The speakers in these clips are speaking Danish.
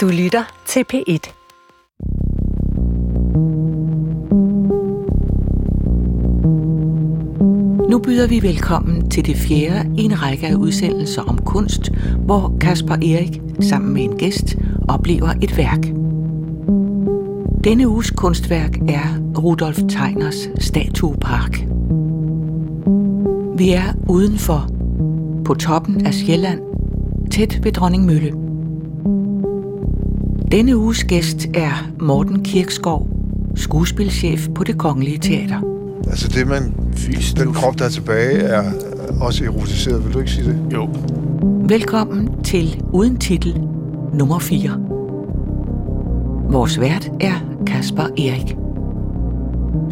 Du lytter til P1. Nu byder vi velkommen til det fjerde i en række af udsendelser om kunst, hvor Kasper Erik sammen med en gæst oplever et værk. Denne uges kunstværk er Rudolf Tegners Statuepark. Vi er udenfor, på toppen af Sjælland, tæt ved Dronning Mølle. Denne uges gæst er Morten Kirkskov, skuespilchef på det Kongelige Teater. Altså det, man, den krop, der er tilbage, er også erotiseret. Vil du ikke sige det? Jo. Velkommen til Uden Titel nummer 4. Vores vært er Kasper Erik.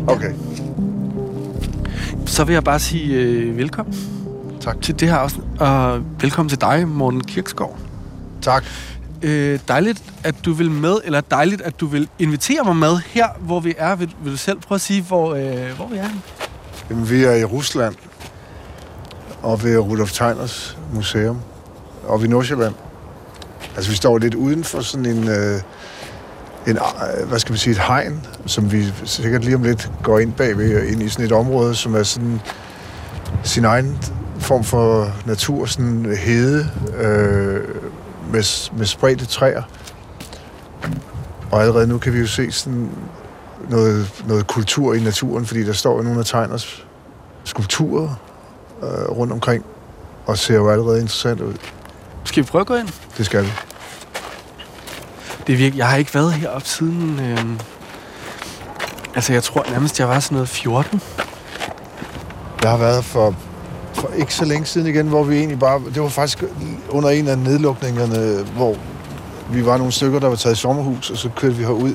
Okay. Så vil jeg bare sige øh, velkommen Tak. til det her afsnit, og velkommen til dig, Morten Kirksgaard. Tak. Øh, dejligt, at du vil med, eller dejligt, at du vil invitere mig med her, hvor vi er. Vil, vil du selv prøve at sige, hvor, øh, hvor vi er? Jamen, vi er i Rusland, og ved Rudolf Teiners Museum, og ved Nordsjælland. Altså, vi står lidt uden for sådan en, øh, en, øh, hvad skal man sige, et hegn, som vi sikkert lige om lidt går ind bagved, og ind i sådan et område, som er sådan sin egen form for natur, sådan hede, øh, med, med spredte træer. Og allerede nu kan vi jo se sådan noget, noget kultur i naturen, fordi der står jo nogle af Teiners skulpturer øh, rundt omkring, og ser jo allerede interessant ud. Skal vi prøve at gå ind? Det skal vi. Det er virkelig, jeg har ikke været heroppe siden... Øh, altså, jeg tror nærmest, jeg var sådan noget 14. Jeg har været for, for ikke så længe siden igen, hvor vi egentlig bare... Det var faktisk under en af nedlukningerne, hvor vi var nogle stykker, der var taget i sommerhus, og så kørte vi herud.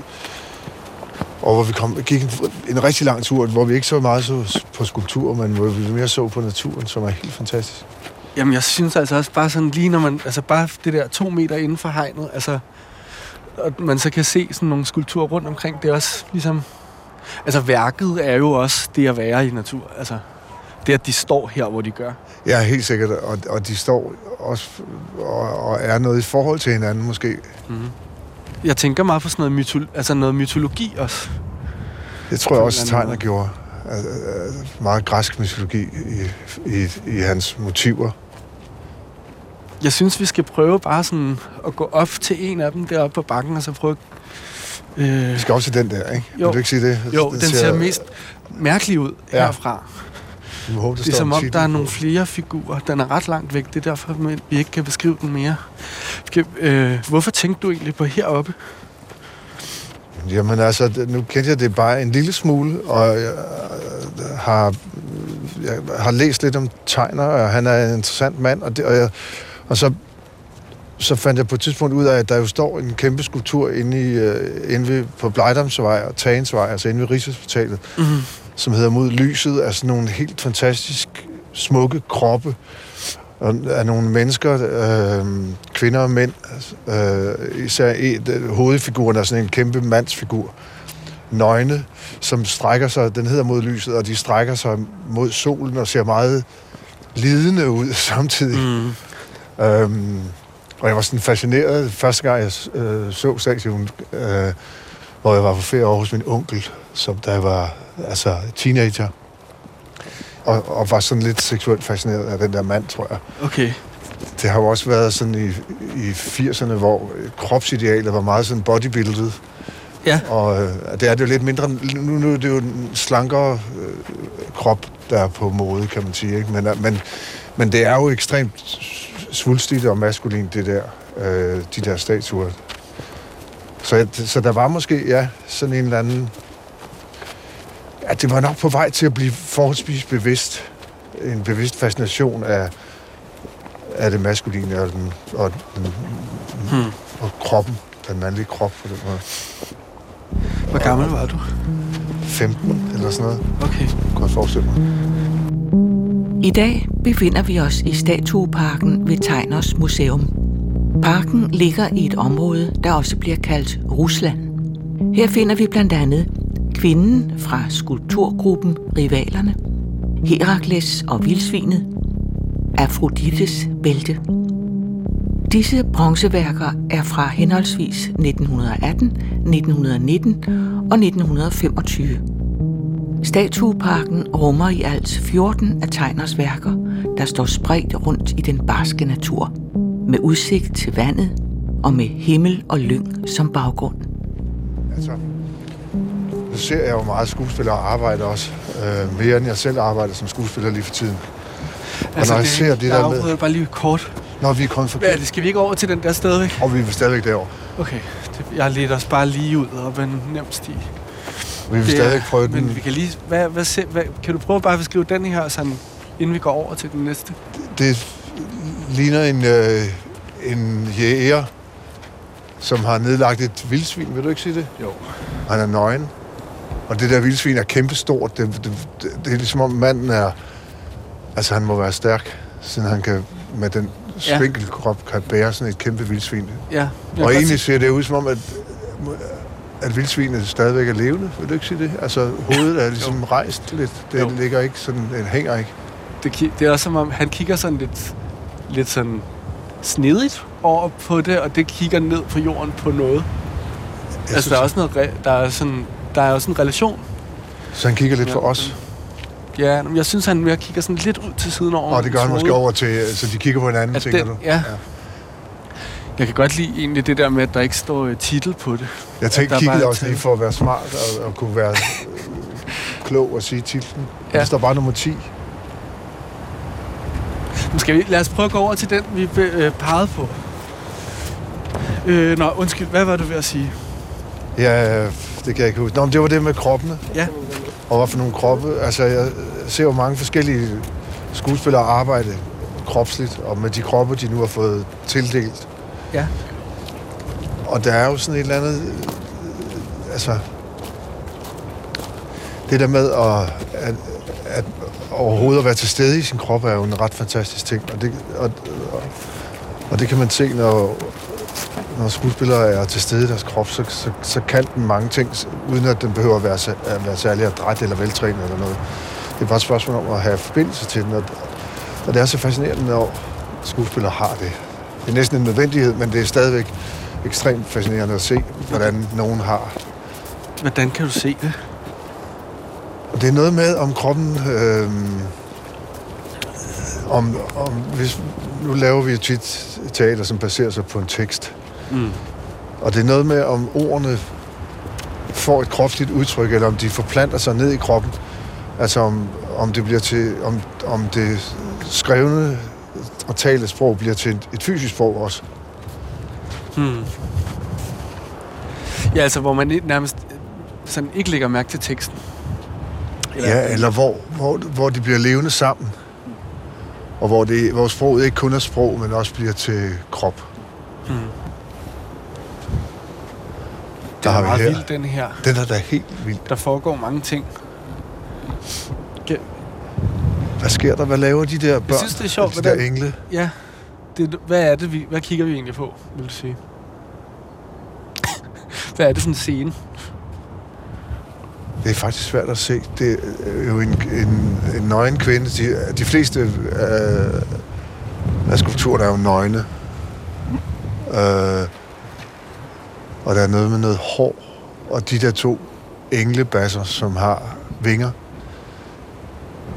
Og hvor vi kom, gik en, en rigtig lang tur, hvor vi ikke så meget så på skulptur, men hvor vi mere så på naturen, som er helt fantastisk. Jamen, jeg synes altså også bare sådan lige når man... Altså, bare det der to meter inden for hegnet, altså... Og man så kan se sådan nogle skulpturer rundt omkring, det er også ligesom... Altså, værket er jo også det at være i natur. Altså, det at de står her, hvor de gør. Ja, helt sikkert. Og, og de står også og, og er noget i forhold til hinanden, måske. Jeg tænker meget på sådan noget, mytolo- altså noget mytologi også. Det tror jeg også, Tegner gjorde. Altså, meget græsk mytologi i, i, i hans motiver. Jeg synes, vi skal prøve bare sådan at gå op til en af dem deroppe på bakken, og så prøve... Øh, Vi skal også til den der, ikke? Jo. Vil du ikke sige det? jo, den ser mest mærkelig ud ja. herfra. Vi må håbe, der Det er som om, der er nogle flere figurer. Den er ret langt væk. Det er derfor, vi ikke kan beskrive den mere. Øh, hvorfor tænkte du egentlig på heroppe? Jamen altså, det- nu kendte jeg det bare en lille smule, og jeg øh, har, jeg har læst lidt om Tegner, og han er en interessant mand, og, det, og, jeg, og så, så fandt jeg på et tidspunkt ud af, at der jo står en kæmpe skulptur inde, i, øh, inde ved, på Blejdomsvej og Tagensvej, altså inde ved Rigshospitalet, Mm-hmm. Som hedder Mod lyset, af sådan nogle helt fantastisk smukke kroppe og af nogle mennesker, øh, kvinder og mænd. Øh, især et, hovedfiguren er sådan en kæmpe mandsfigur. Nøgne, som strækker sig, den hedder mod lyset, og de strækker sig mod solen og ser meget lidende ud samtidig. Mm. Øhm, og jeg var sådan fascineret første gang, jeg øh, så statuen, øh, hvor jeg var på ferie over hos min onkel, som jeg var altså, teenager. Og, og var sådan lidt seksuelt fascineret af den der mand, tror jeg. Okay. Det har jo også været sådan i, i 80'erne, hvor kropsidealet var meget sådan bodybuildet. Ja. Og øh, det er det jo lidt mindre... Nu, nu er det jo en slankere øh, krop, der er på mode, kan man sige. Ikke? Men, øh, men, men det er jo ekstremt svulstigt og maskulint, det der, øh, de der statuer. Så, så der var måske, ja, sådan en eller anden... Ja, det var nok på vej til at blive forholdsvis bevidst. En bevidst fascination af, af det maskuline og, den, og, den, Hmm. og kroppen, den mandlige krop på den måde. Hvor gammel var du? 15 eller sådan noget, Okay. jeg forestille mig. I dag befinder vi os i Statueparken ved Teiners Museum. Parken ligger i et område, der også bliver kaldt Rusland. Her finder vi blandt andet kvinden fra skulpturgruppen Rivalerne, Herakles og Vildsvinet, Afrodites bælte. Disse bronzeværker er fra henholdsvis 1918, 1919 og 1925. Statueparken rummer i alt 14 af Tegners værker, der står spredt rundt i den barske natur, med udsigt til vandet og med himmel og lyng som baggrund. Altså, nu ser jeg jo meget skuespillere arbejde også. Øh, mere end jeg selv arbejder som skuespiller lige for tiden. Altså, når jeg det, ser det jeg der med- bare lige kort. Når vi er kommet forbi, Hvad er det? Skal vi ikke over til den der stadigvæk? og vi er stadigvæk derovre. Okay, det, jeg leder os bare lige ud op ad en nem sti. Vi vil Det er- stadigvæk prøve den. Men vi kan lige... Hvad, hvad, se- hvad, kan du prøve bare at beskrive den her, sådan, inden vi går over til den næste? Det ligner en, øh, en jæger, som har nedlagt et vildsvin. Vil du ikke sige det? Jo. Han er nøgen. Og det der vildsvin er kæmpestort. Det, det, det, det er ligesom om manden er... Altså han må være stærk, siden han kan med den Ja. spinkelkrop kan bære sådan et kæmpe vildsvin. Ja. Og egentlig se- ser det ud som om, at, at vildsvinet stadigvæk er levende. Vil du ikke sige det? Altså hovedet er ligesom rejst lidt. Det Jo. ligger ikke sådan, det hænger ikke. det, det er også som om, han kigger sådan lidt, lidt sådan snedigt over på det, og det kigger ned på jorden på noget. Jeg altså, synes, der er også noget, der er sådan, der er også en relation. Så han kigger lidt for Ja. os. Ja, men jeg synes, han mere kigger sådan lidt ud til siden over. Og det gør han måske over til, så de kigger på hinanden, At tænker den, du? ja. Jeg kan godt lide egentlig det der med, at der ikke står øh, titel på det. Jeg tænkte, kiggede også lige for at være smart og, og kunne være øh, klog og sige titlen. Ja. Ja. Der står bare nummer 10. Nu skal vi, lad os prøve at gå over til den, vi øh, pegede på. Øh, nå, undskyld, hvad var du ved at sige? Ja, det kan jeg ikke huske. Nå, men det var det med kroppene. Ja. Og hvad for nogle kroppe. Altså, jeg ser jo mange forskellige skuespillere arbejde kropsligt, og med de kroppe, de nu har fået tildelt. Ja. Og der er jo sådan et eller andet... øh, Altså... Det der med at overhovedet at være til stede i sin krop, er jo en ret fantastisk ting. Og det, og, og, det kan man se, når, når skuespillere er til stede i deres krop, så, så, så kan den mange ting, uden at den behøver at være, at være særlig adræt eller veltrænet eller noget. Det er bare et spørgsmål om at have forbindelse til den, og, og det er så fascinerende, når skuespillere har det. Det er næsten en nødvendighed, men det er stadigvæk ekstremt fascinerende at se, hvordan nogen har. Hvordan kan du se det? Det er noget med, om kroppen... Øh, om, om, hvis, nu laver vi tit teater, som baserer sig på en tekst. Mm. Og det er noget med, om ordene får et kropsligt udtryk, eller om de forplanter sig ned i kroppen. Altså om, om det bliver til, om, om det skrevne og talte sprog bliver til et, et fysisk sprog også. Hmm. Ja, altså, hvor man nærmest øh, sådan ikke lægger mærke til teksten. Ja, eller hvor, hvor, hvor de bliver levende sammen. Og hvor, det, hvor sproget ikke kun er sprog, men også bliver til krop. Hmm. Der Den er meget her. vild, den her. Den er da helt vild. Der foregår mange ting. Hvad sker der? Hvad laver de der børn? Jeg synes, det er sjovt, De der hvordan... engle? Ja, det, hvad er det, vi, hvad kigger vi egentlig på, vil du sige? hvad er det for en scene? Det er faktisk svært at se. Det er jo en, en, en nøgen kvinde. De, de fleste øh, af skulpturerne er jo nøgne. Øh, og der er noget med noget hår. Og de der to englebasser, som har vinger,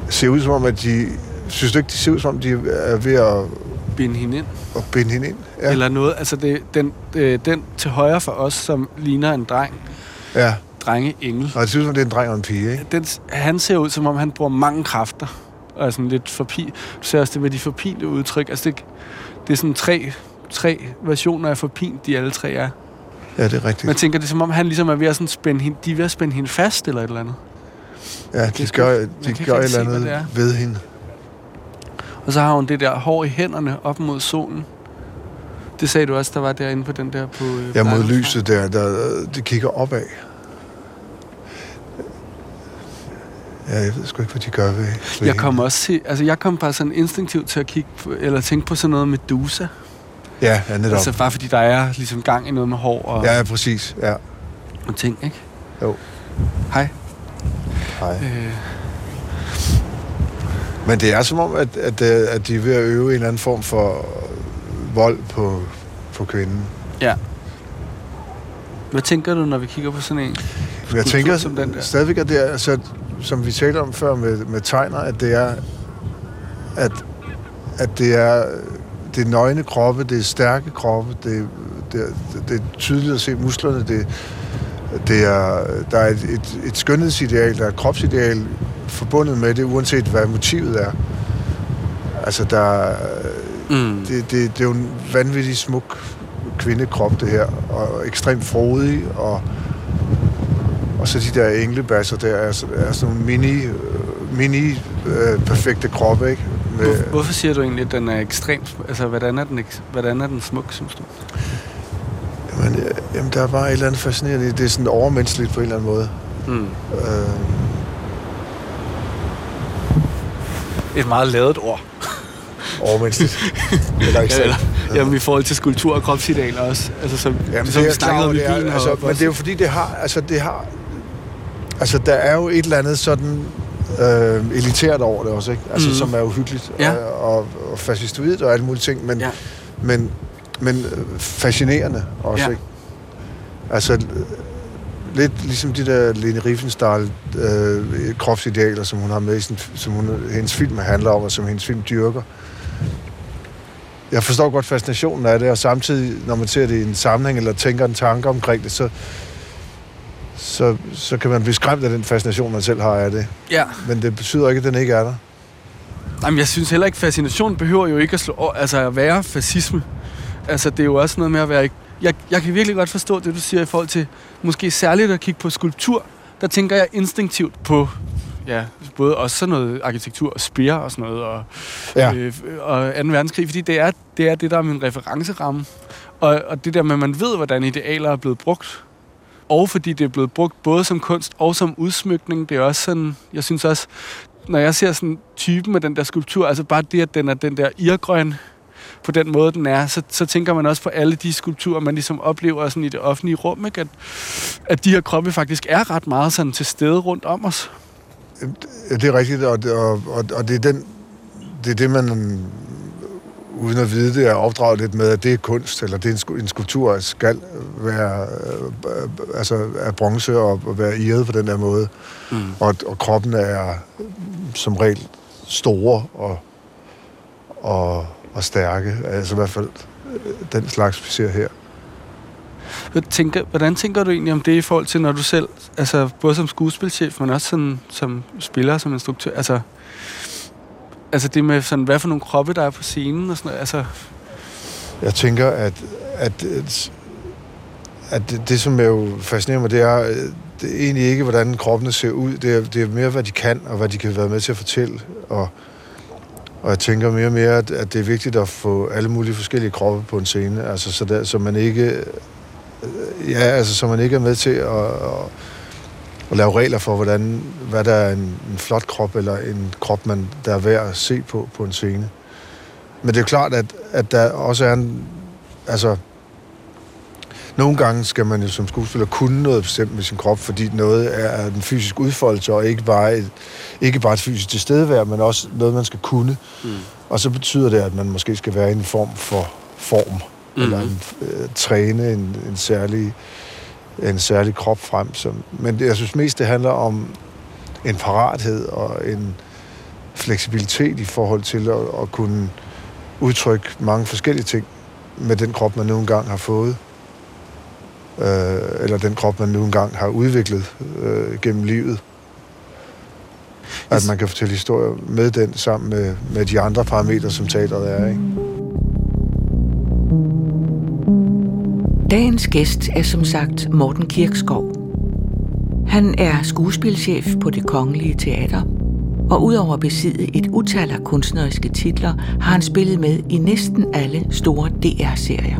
ser ud som om, at de... Synes du ikke, de ser ud som om, de er ved at, Binde hende ind? at binde hende ind? Ja. Eller noget, altså det, den, øh, den til højre for os, som ligner en dreng, ja. Drenge engel. Og det som, det er en dreng og en pige, ikke? Den, han ser ud, som om han bruger mange kræfter. Og er sådan lidt forpi... Du ser også det med de forpinte udtryk. Altså det, det er sådan tre, tre versioner af forpint, de alle tre er. Ja, det er rigtigt. Man tænker, det er som om, han ligesom er ved at sådan spænde hende, de er ved at spænde hende fast, eller et eller andet. Ja, de gør, de gør ikke et eller andet det ved hende. Og så har hun det der hår i hænderne op mod solen. Det sagde du også, der var derinde på den der på... Øh, Ja, mod lyset der, der, det kigger opad. Ja, jeg ved sgu ikke, hvad de gør ved, ved Jeg kom også til, altså jeg kom bare sådan instinktivt til at kigge på, eller tænke på sådan noget med Medusa. Ja, ja, netop. Altså bare fordi der er ligesom gang i noget med hår og, Ja, ja, præcis. Ja. og ting, ikke? Jo. Hej. Hej. Øh, Men det er som om, at, at, øh, at de er ved at øve en eller anden form for vold på, på kvinden. Ja. Hvad tænker du, når vi kigger på sådan en jeg tænker som den der? stadigvæk, at det er, altså, som vi talte om før med, med tegner, at det er, at, at det er, det er nøgne kroppe, det er stærke kroppe, det, det, det er tydeligt at se musklerne, det, det er, der er et, et, et skønhedsideal, der er et kropsideal forbundet med det, uanset hvad motivet er. Altså, der, er- Mm. det, det, det er jo en vanvittig smuk kvindekrop, det her, og ekstremt frodig, og, og så de der englebasser der, er, så- er sådan nogle mini, øh, mini øh, perfekte kroppe, ikke? Med, Hvor, hvorfor siger du egentlig, at den er ekstremt... Altså, hvordan er den, hvordan er den smuk, synes du? jamen, øh, jamen, der er bare et eller andet fascinerende det. Er sådan overmenneskeligt på en eller anden måde. Mm. Øh, Et meget lavet ord. overmenneskeligt. eller ikke Eller, jamen, i forhold til skulptur og kropsidealer også. Altså, som, Jamen, som det vi er snakkede om i bilen altså, men det er jo fordi, det har, altså, det har, altså, der er jo et eller andet sådan øh, elitært over det også, ikke? Altså, mm. som er uhyggeligt Ja. og, og, og fascistoidt og alle mulige ting, men, Ja. men, men øh, fascinerende også, Ja. ikke? Altså, lidt ligesom de der Lene Riefenstahl øh, kropsidealer, som hun har med i sin, som hun, hendes film handler om, og som hendes film dyrker. Jeg forstår godt fascinationen af det, og samtidig, når man ser det i en sammenhæng, eller tænker en tanke omkring det, så, så, så kan man blive skræmt af den fascination, man selv har af det. Ja. Men det betyder ikke, at den ikke er der. Jamen, jeg synes heller ikke, fascination behøver jo ikke at slå altså at være fascisme. Altså, det er jo også noget med at være... Jeg, jeg kan virkelig godt forstå det, du siger i forhold til måske særligt at kigge på skulptur. Der tænker jeg instinktivt på ja, både også sådan noget arkitektur og spire og sådan noget, og, Ja. øh, og 2. verdenskrig, fordi det er, det er det, der er min referenceramme. Og, og det der med, at man ved, hvordan idealer er blevet brugt, og fordi det er blevet brugt både som kunst og som udsmykning, det er også sådan, jeg synes også, når jeg ser sådan typen af den der skulptur, altså bare det, at den er den der irgrøn på den måde, den er, så, så tænker man også på alle de skulpturer, man ligesom oplever sådan i det offentlige rum, ikke? At, at de her kroppe faktisk er ret meget sådan til stede rundt om os. Ja, Det er rigtigt, og, og, og, og det er den, det er det, man uden at vide det, er opdraget lidt med, at det er kunst, eller det er en, sku- en skulptur, skal være øh, altså, af bronze og, og være irret på den der måde. Mm. Og, og kroppen er som regel store og, og, og stærke. Altså i hvert fald øh, den slags, vi ser her. Hvad tænker, hvordan tænker du egentlig om det i forhold til, når du selv, altså både som skuespilchef, men også sådan, som spiller, som instruktør, altså, altså det med sådan, hvad for nogle kroppe, der er på scenen og sådan noget, altså, Jeg tænker, at, at, at, at det, det, som jeg jo fascinerer mig, det er, øh, det er egentlig ikke, hvordan kroppene ser ud. Det er, det er mere, hvad de kan, og hvad de kan være med til at fortælle. Og, og jeg tænker mere og mere, at, at det er vigtigt at få alle mulige forskellige kroppe på en scene. Altså, så, der, så man ikke... Øh, ja, altså, så man ikke er med til at, at, at lave regler for, hvordan, hvad der er en, en flot krop, eller en krop, man, der er værd at se på på en scene. Men det er klart, at, at der også er en... Altså, nogle gange skal man jo som skuespiller kunne noget bestemt med sin krop, fordi noget er en fysisk udfoldelse, og ikke bare et, ikke bare et fysisk tilstedevær, men også noget, man skal kunne. Mm. Og så betyder det, at man måske skal være i en form for form, mm. eller en, øh, træne en, en, særlig, en særlig krop frem. Som, men jeg synes mest, det handler om en parathed og en fleksibilitet i forhold til at, at kunne udtrykke mange forskellige ting med den krop, man nu engang har fået. Øh, eller den krop, man nu engang har udviklet øh, gennem livet. At man kan fortælle historier med den sammen med, med de andre parametre, som teateret er. Ikke? Dagens gæst er som sagt Morten Kirkskov. Han er skuespilchef på det Kongelige Teater, og udover at besidde et utal af kunstneriske titler, har han spillet med i næsten alle store DR-serier.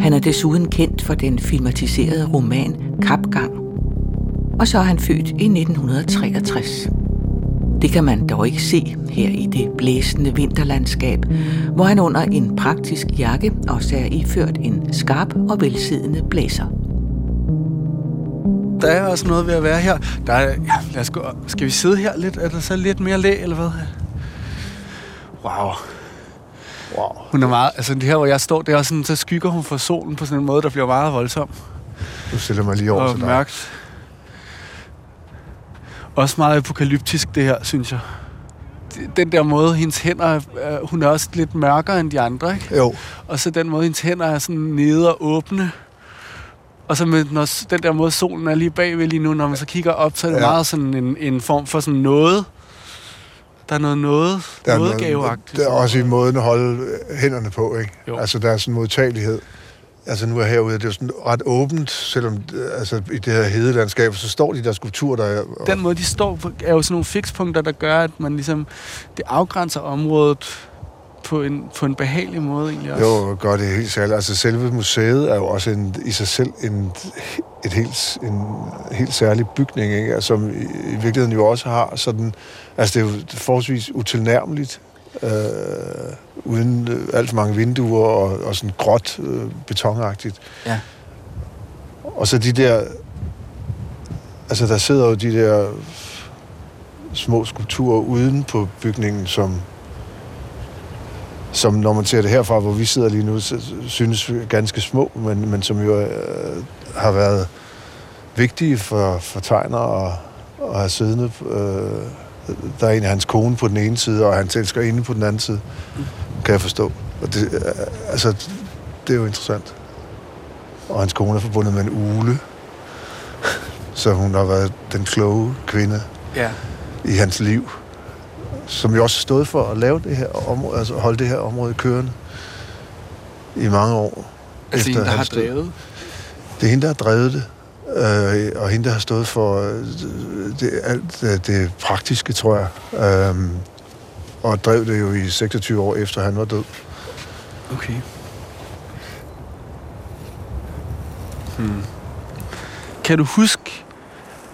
Han er desuden kendt for den filmatiserede roman Kapgang. Og så er han født i 1963. Det kan man dog ikke se her i det blæsende vinterlandskab, hvor han under en praktisk jakke også er iført en skarp og velsiddende blæser. Der er også noget ved at være her. Der er, ja, lad os gå. Skal vi sidde her lidt? Er der så lidt mere læ, eller hvad? Wow. Wow. Hun er meget, altså det her, hvor jeg står, det er også sådan, så skygger hun for solen på sådan en måde, der bliver meget voldsom Nu stiller mig lige over og til dig. mørkt. Også meget apokalyptisk, det her, synes jeg. Den der måde, hendes hænder, er- hun er også lidt mørkere end de andre, ikke? Jo, Og så den måde, hendes hænder er sådan nede og åbne. Og så med når, den der måde, solen er lige bagved lige nu, når man så kigger op, så er det Ja. meget sådan en, en form for sådan noget. Der er noget noget, der er, noget noget, der er også i måden at holde øh, hænderne på, ikke? Jo. Altså, der er sådan en modtagelighed. Altså, nu er herude, det er jo sådan ret åbent, selvom øh, altså, i det her hedelandskab, så står de der skulpturer, der er... Den måde, de står er jo sådan nogle fikspunkter, der gør, at man ligesom, det afgrænser området på en, på en behagelig måde egentlig også. Jo, gør det helt særligt. Altså, selve museet er jo også en, i sig selv en, et helt, en helt særlig bygning, ikke? Altså, som i, i virkeligheden jo også har sådan... Altså, det er jo forholdsvis utilnærmeligt, øh, uden øh, alt for mange vinduer og, og sådan gråt, øh, betonagtigt. Ja. Og så de der... Altså, der sidder jo de der små skulpturer uden på bygningen, som som når man ser det herfra, hvor vi sidder lige nu, synes ganske små, men, men som jo øh, har været vigtige for, for tegner og, og have siddende. Øh, der er en af hans kone på den ene side, og hans elsker inde på den anden side, kan jeg forstå. Og det, øh, altså, det er jo interessant. Og hans kone er forbundet med en ule, så hun har været den kloge kvinde ja. i hans liv, som jo også stod for at lave det her område, altså holde det her område kørende i mange år. Altså en, efter der har drevet. Det er hende, der har drevet det, øh, og hende, der har stået for øh, det, alt øh, det praktiske, tror jeg. Øh, og drev det jo i 26 år efter han var død. Okay. Hmm. Kan du huske,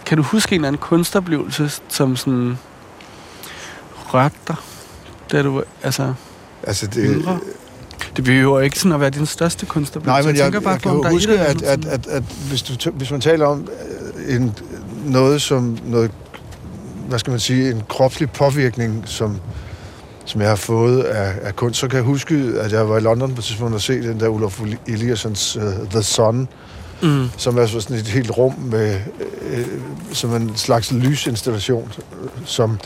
kan du huske en eller anden kunstoplevelse, som sådan rørte dig, da du altså, Altså, det, Yngre? Det behøver ikke sådan at være din største kunstoplevelse. Nej, men jeg, tænker bare jeg på, kan jo huske, at, at, at, at hvis, du, hvis man taler om øh, en, noget som noget, hvad skal man sige, en kropslig påvirkning, som, som jeg har fået af, af kunst, så kan jeg huske, at jeg var i London på et tidspunkt og se den der Olof Eliassons uh, The Sun, Mm. som er sådan et helt rum med øh, som en slags lysinstallation, øh, som,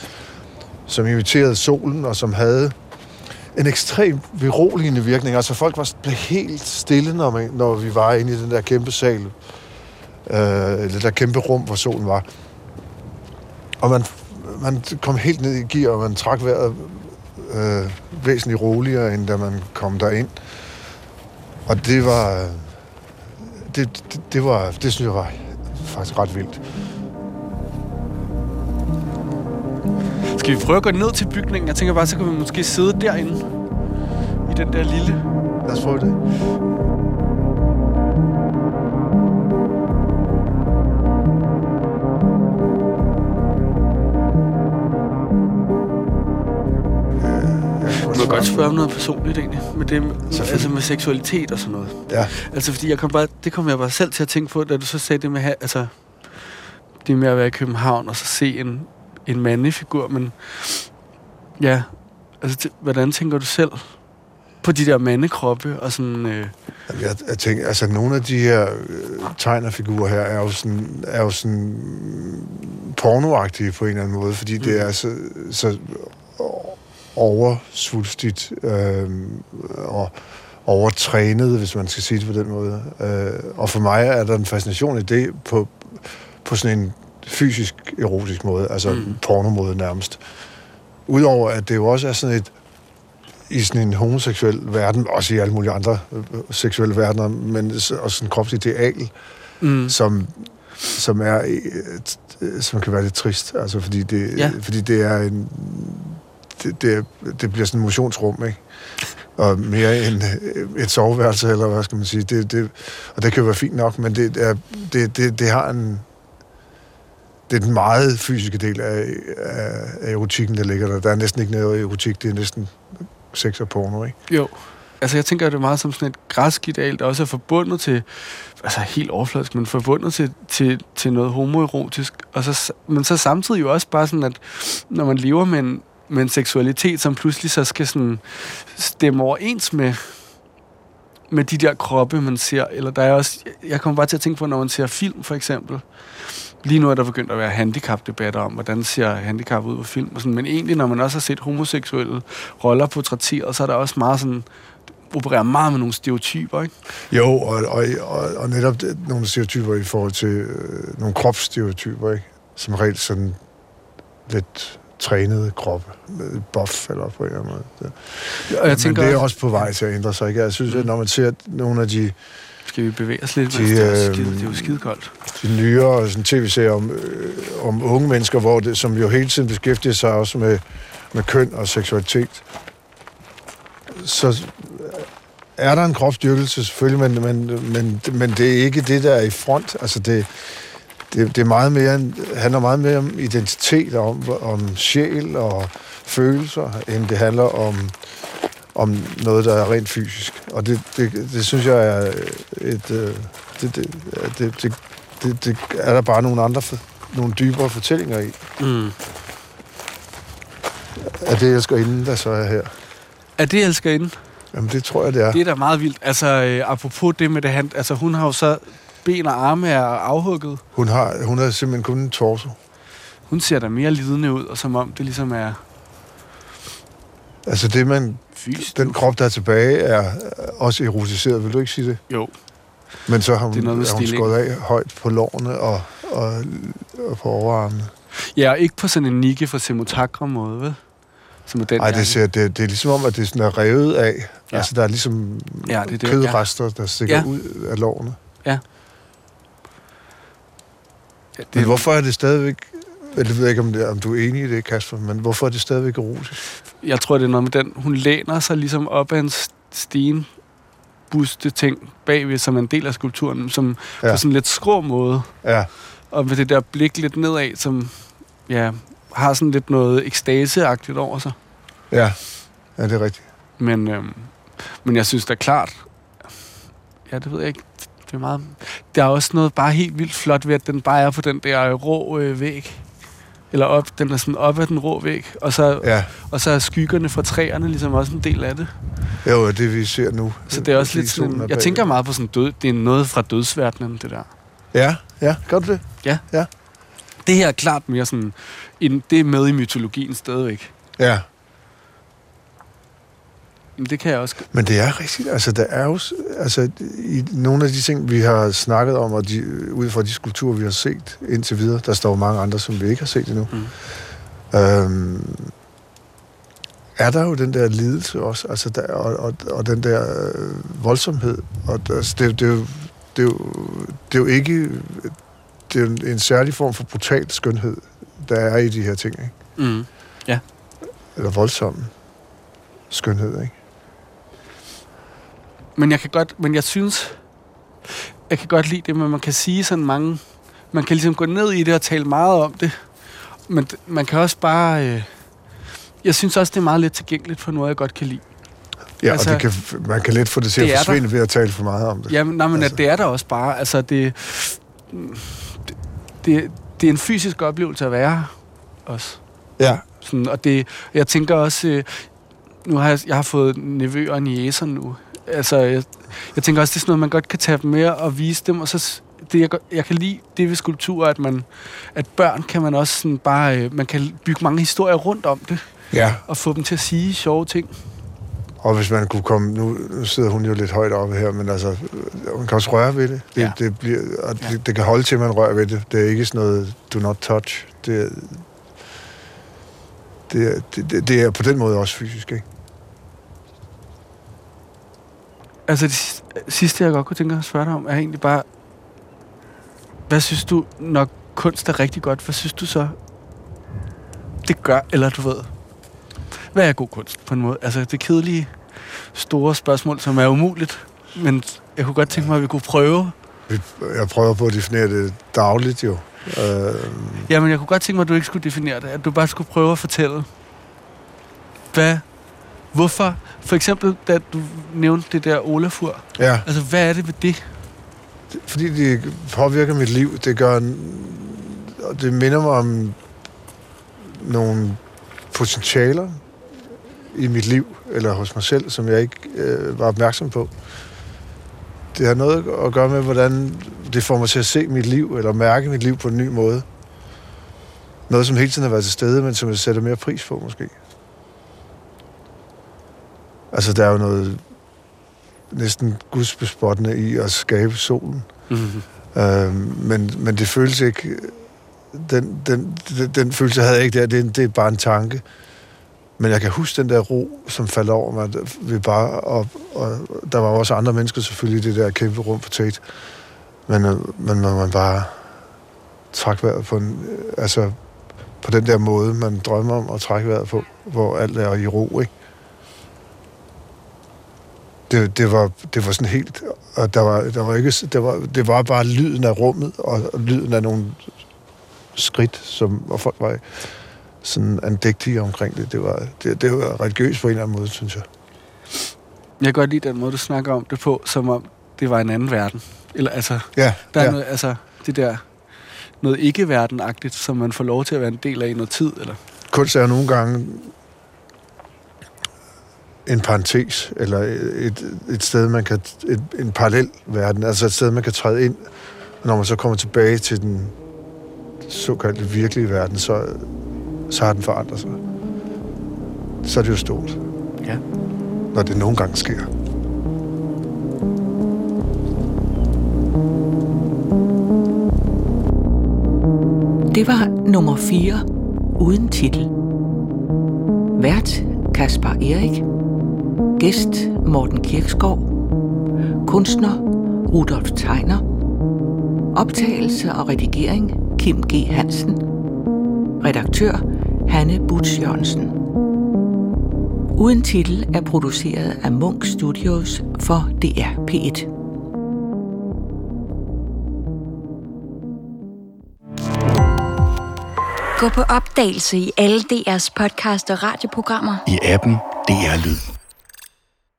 som imiterede solen, og som havde en ekstrem beroligende virkning. Altså folk var blev helt stille, når, man, når vi var inde i den der kæmpe sal, øh, det der kæmpe rum, hvor solen var. Og man, man kom helt ned i gear, og man trak vejret øh, væsentligt roligere, end da man kom derind. Og det var... Øh, det, det, det, var, det synes jeg var faktisk ret vildt. Skal vi prøve at gå ned til bygningen? Jeg tænker bare, så kan vi måske sidde derinde. I den der lille... Lad os prøve det. Må godt spørge om noget personligt egentlig. Med det, altså med seksualitet og sådan noget. Ja, Altså fordi jeg kom bare, det kom jeg bare selv til at tænke på, da du så sagde det med, altså, det med at være i København og så se en, en mandefigur, men ja, altså hvordan tænker du selv på de der mandekroppe og sådan, øh, jeg, jeg tænker, altså nogle af de her øh, tegnerfigurer her er jo sådan, er jo sådan pornoagtige på en eller anden måde, fordi mm. det er så, så oversvulstigt øh, og overtrænet, hvis man skal sige det på den måde. Øh, og for mig er der en fascination i det på, på sådan en fysisk erotisk måde, altså Mm. pornomåde nærmest. Udover at det jo også er sådan et i sådan en homoseksuel verden, også i alle mulige andre øh, seksuelle verdener, men også sådan en kropslig ideal, mm, som, som er øh, øh, som kan være lidt trist, altså fordi det, Ja. fordi det er en det, det, det bliver sådan en motionsrum, ikke? Og mere end øh, et soveværelse, eller hvad skal man sige. Det, det, og det kan jo være fint nok, men det, er, det, det, det har en... Det er den meget fysiske del af, af, af erotikken, der ligger der. Der er næsten ikke noget erotik, det er næsten sex og porno, ikke? jo. Altså jeg tænker, at det er meget som sådan et græsk ideal, der også er forbundet til, altså helt overfladisk, men forbundet til, til, til noget homoerotisk. Og så, men så samtidig jo også bare sådan, at når man lever med en, med en seksualitet, som pludselig så skal sådan stemme overens med, med de der kroppe, man ser. Eller der er også, jeg kommer bare til at tænke på, når man ser film, for eksempel. Lige nu er der begyndt at være handicap-debatter om, hvordan ser handicap ud på film. Og sådan, men egentlig, når man også har set homoseksuelle roller portrætteret, så er der også meget sådan, opererer meget med nogle stereotyper, ikke? Jo, og, og, og, og netop nogle stereotyper i forhold til øh, nogle kropsstereotyper, ikke? Som regel sådan lidt trænede kroppe, med buff eller på en eller anden måde. Det. Og jeg Men det er også- også på vej til at ændre sig, ikke? Jeg synes, at når man ser nogle af de, Skal vi bevæge os lidt? De, De, det, er øh, skide, det er jo skide koldt. de nyere sådan, tv-serier om, øh, om unge mennesker, hvor det, som jo hele tiden beskæftiger sig også med, med køn og seksualitet, så er der en kropsdyrkelse selvfølgelig, men, men, men, men det er ikke det, der er i front. Altså det, det, det er meget mere, handler meget mere om identitet, om, om sjæl og følelser, end det handler om, om noget, der er rent fysisk. Og det, det, det synes jeg er et... øh, Det, det, det, det, det, det er der bare nogle andre, nogle dybere fortællinger i, Mm. af det, jeg skal inden, der så er her. Er det elskerinde? Jamen, det tror jeg, det er. Det er da meget vildt. Altså, øh, apropos det med det, han, altså, hun har jo så ben og arme er afhugget. Hun har, hun har simpelthen kun en torso. Hun ser da mere lidende ud, og som om det ligesom er Altså det, man, fysisk. den krop, der er tilbage, er også erotiseret. Vil du ikke sige det? Jo. Men så har hun, Det er noget er hun skåret af højt på lårene og, og, og på overarmene. Ja, og ikke på sådan en Nike fra Semotakra måde, vel? Som er den Nej, jakke. det, ser, det, det er ligesom om, at det sådan er revet af. Ja. Ja. Altså, der er ligesom Ja, det er det, kødrester, der stikker Ja. ud af lårene. Ja, Men hvorfor er det stadigvæk... Jeg ved ikke, om, det, om du er enig i det, Kasper, men hvorfor er det stadigvæk erotisk? Jeg tror, det er noget med den. Hun læner sig ligesom op af en sten buste ting bagved, som er en del af skulpturen, som ja. På sådan en lidt skrå måde. Ja, Og med det der blik lidt nedad, som ja, har sådan lidt noget ekstaseagtigt over sig. ja. Ja, det er rigtigt. Men, øhm, men jeg synes da klart, ja, det ved jeg ikke, det er meget... Der er også noget bare helt vildt flot ved, at den bare er på den der rå øh, væg. Eller op, den er sådan op ad den rå væg, og så, Ja, og så er skyggerne fra træerne ligesom også en del af det. jo, det vi ser nu. Så det er også lidt sådan, jeg bag. tænker meget på sådan død, det er noget fra dødsverdenen, det der. Ja, ja, gør du det? Det her er klart mere sådan, en, det er med i mytologien stadigvæk. Ja. Men det kan jeg også... Men det er rigtigt. Altså, der er jo... Altså, i nogle af de ting, vi har snakket om, og de, ud fra de skulpturer, vi har set indtil videre, der står mange andre, som vi ikke har set endnu. Mm. Øhm, er der jo den der lidelse også, altså der, og, og, og den der øh, voldsomhed. Og altså, det, det, er jo, det, er jo, det er jo ikke... Det er jo en, særlig form for brutal skønhed, der er i de her ting, ikke? Mm. Eller voldsom skønhed, ikke? Men jeg kan godt, men jeg synes, jeg kan godt lide det, men man kan sige sådan mange, man kan ligesom gå ned i det og tale meget om det, men man kan også bare, øh, jeg synes også, det er meget lidt tilgængeligt for noget, jeg godt kan lide. Ja, Altså, altså, og det kan, man kan let få det til det at der. forsvinde ved at tale for meget om det. Jamen, nej, men altså. Altså. det er der også bare, altså det, det, det, det er en fysisk oplevelse at være også. Ja, Sådan, og det, jeg tænker også, øh, nu har jeg, jeg har fået nevøer og nu. Altså, jeg, jeg tænker også, det er sådan noget, man godt kan tage dem med og vise dem, og så det, jeg, jeg kan lide det ved skulpturer, at man, at børn kan man også sådan bare, øh, man kan bygge mange historier rundt om det, ja. og få dem til at sige sjove ting. Og hvis man kunne komme... Nu, nu sidder hun jo lidt højt oppe her, men altså, man kan også røre ved det. Det, Ja. det, bliver, og Ja. det, det kan holde til, at man rører ved det. Det er ikke sådan noget do not touch. Det, det, det, det, det er på den måde også fysisk, ikke? Altså, det sidste- jeg godt kunne tænke mig at spørge dig om, er egentlig bare, hvad synes du, når kunst er rigtig godt, hvad synes du så, det gør, eller du ved, hvad er god kunst på en måde? Altså, det kedelige, store spørgsmål, som er umuligt, men jeg kunne godt tænke mig, at vi kunne prøve. Jeg prøver på at definere det dagligt, jo. Øh, Jamen, jeg kunne godt tænke mig, at du ikke skulle definere det, at du bare skulle prøve at fortælle, hvad, hvorfor, for eksempel, da du nævnte det der Olafur, ja, altså, hvad er det ved det? fordi det påvirker mit liv. Det gør... Og det minder mig om nogle potentialer i mit liv, eller hos mig selv, som jeg ikke øh, var opmærksom på. Det har noget at gøre med, hvordan det får mig til at se mit liv, eller mærke mit liv på en ny måde. Noget, som hele tiden har været til stede, men som jeg sætter mere pris på, måske. Altså, der er jo noget næsten gudsbespottende i at skabe solen. Mm-hmm. Øh, men, men det føles ikke... Den, den, den, den følelse havde jeg ikke der. Det, det er bare en tanke. Men jeg kan huske den der ro, som faldt over mig. Vi bare, og, og der var også andre mennesker selvfølgelig i det der kæmpe rum på Tate. Men, men når man bare træk vejret på en, altså på den der måde, man drømmer om at trække vejret på, hvor alt er i ro, ikke? Det, det, var, det var sådan helt, og der var, der var ikke, det var, det var bare lyden af rummet, og, og lyden af nogle skridt, som, og folk var sådan andægtige omkring det. Det var, det, det var religiøst på en eller anden måde, synes jeg. Jeg kan godt lide den måde, du snakker om det på, som om det var en anden verden. Eller altså, ja, der er ja. noget, altså, det der noget ikke-verdenagtigt, som man får lov til at være en del af i noget tid, eller? Kunst er nogle gange en parentes, eller et, et sted, man kan, et, en parallel verden, altså et sted, man kan træde ind, når man så kommer tilbage til den såkaldte virkelige verden, så, så har den forandret sig. Så er det jo stort. Ja. Når det nogle gange sker. Det var nummer 4 uden titel. Vært Kaspar Erik. Gæst Morten Kirkskov. Kunstner Rudolf Tegner. Optagelse og redigering Kim G. Hansen. Redaktør Hanne Butz Jørgensen. Uden titel er produceret af Munk Studios for DR P1. Gå på opdagelse i alle DR's podcast og radioprogrammer. I appen DR Lyd.